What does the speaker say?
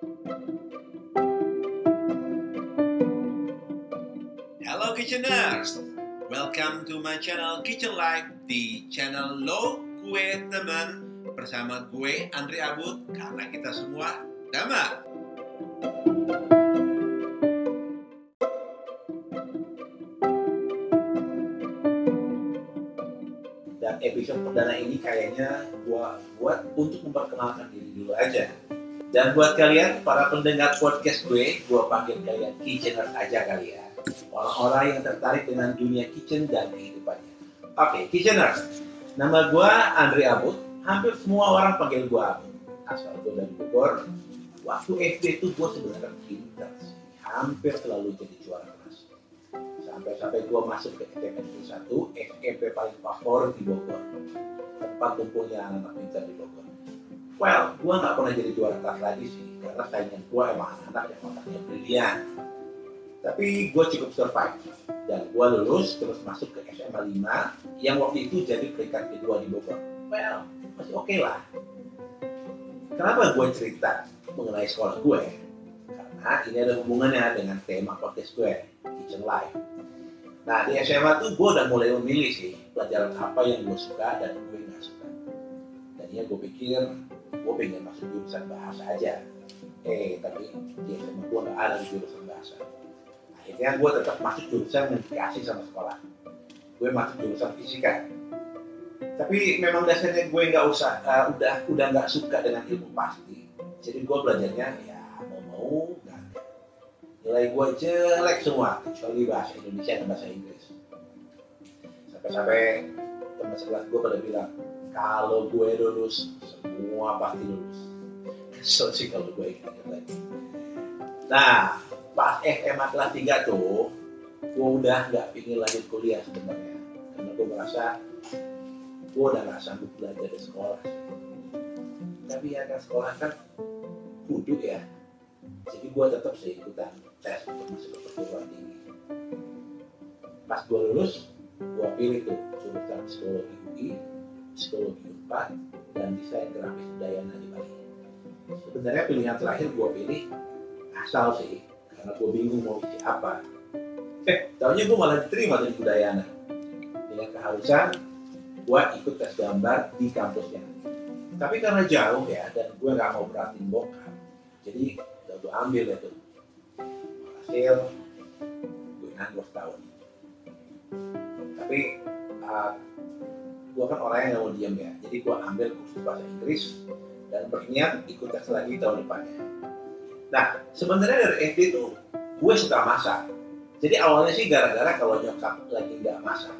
Hello Kitcheners, welcome to my channel Kitchen Life di channel Lo Kue Teman bersama gue Andri Abud karena kita semua Dama. Dan episode perdana ini kayaknya gua buat untuk memperkenalkan diri dulu aja. Dan buat kalian para pendengar podcast gue, gua panggil kalian kitcheners aja kali ya. Orang-orang yang tertarik dengan dunia kitchen dan kehidupannya. Oke, kitcheners. Nama gua Andri Abud. Hampir semua orang panggil gua Abud. Asal gue dari Bogor. Waktu SD itu gue sebenarnya pintar sih. Hampir selalu jadi juara kelas. Sampai-sampai gue masuk ke SMP Negeri 1, SMP paling favorit di Bogor. Tempat kumpulnya anak-anak pintar di Bogor. Well, gue nggak pernah jadi juara kelas lagi sih, karena saingan gue emang anak-anak yang otaknya brilian. Tapi gue cukup survive, dan gue lulus terus masuk ke SMA 5, yang waktu itu jadi peringkat kedua di Bogor. Well, masih oke lah. Kenapa gue cerita mengenai sekolah gue? Karena ini ada hubungannya dengan tema podcast gue, Kitchen Life. Nah di SMA tuh gue udah mulai memilih sih pelajaran apa yang gue suka dan gue nggak suka. Tadinya gue pikir gue pengen masuk jurusan bahasa aja. Eh tapi di SMA gue nggak ada jurusan bahasa. Akhirnya gue tetap masuk jurusan yang dikasih sama sekolah. Gue masuk jurusan fisika. Tapi memang dasarnya gue nggak usah, uh, udah udah nggak suka dengan ilmu pasti. Jadi gue belajarnya ya mau mau ada. Nilai gue jelek semua kecuali bahasa Indonesia dan bahasa Inggris. Sampai-sampai teman sekelas gue pada bilang kalau gue lulus semua pasti lulus. Kesel sih kalau gue ingat lagi. Nah, pas SMA kelas 3 tuh, gue udah nggak pingin lanjut kuliah sebenarnya. Karena gue merasa gue udah nggak sanggup belajar di sekolah. Tapi ya kan sekolah kan kudu ya. Jadi gue tetap sih ikutan tes untuk masuk ke perguruan tinggi. Pas gue lulus, gue pilih tuh jurusan psikologi UI, psikologi Unpad, dan desain grafis Udayana di Bali. Sebenarnya pilihan terakhir gue pilih asal sih, karena gue bingung mau isi apa. Eh, tahunya gue malah diterima di Udayana. Dengan keharusan, gue ikut tes gambar di kampusnya. Tapi karena jauh ya, dan gue nggak mau beratin bokap, jadi udah gue ambil tuh. Hasil, gue nganggur setahun. Tapi uh, gue kan orang yang nggak mau diem ya, jadi gue ambil kursus bahasa Inggris dan berniat ikut tes lagi tahun depannya. Nah, sebenarnya dari SD tuh gue suka masak. Jadi awalnya sih gara-gara kalau nyokap lagi nggak masak,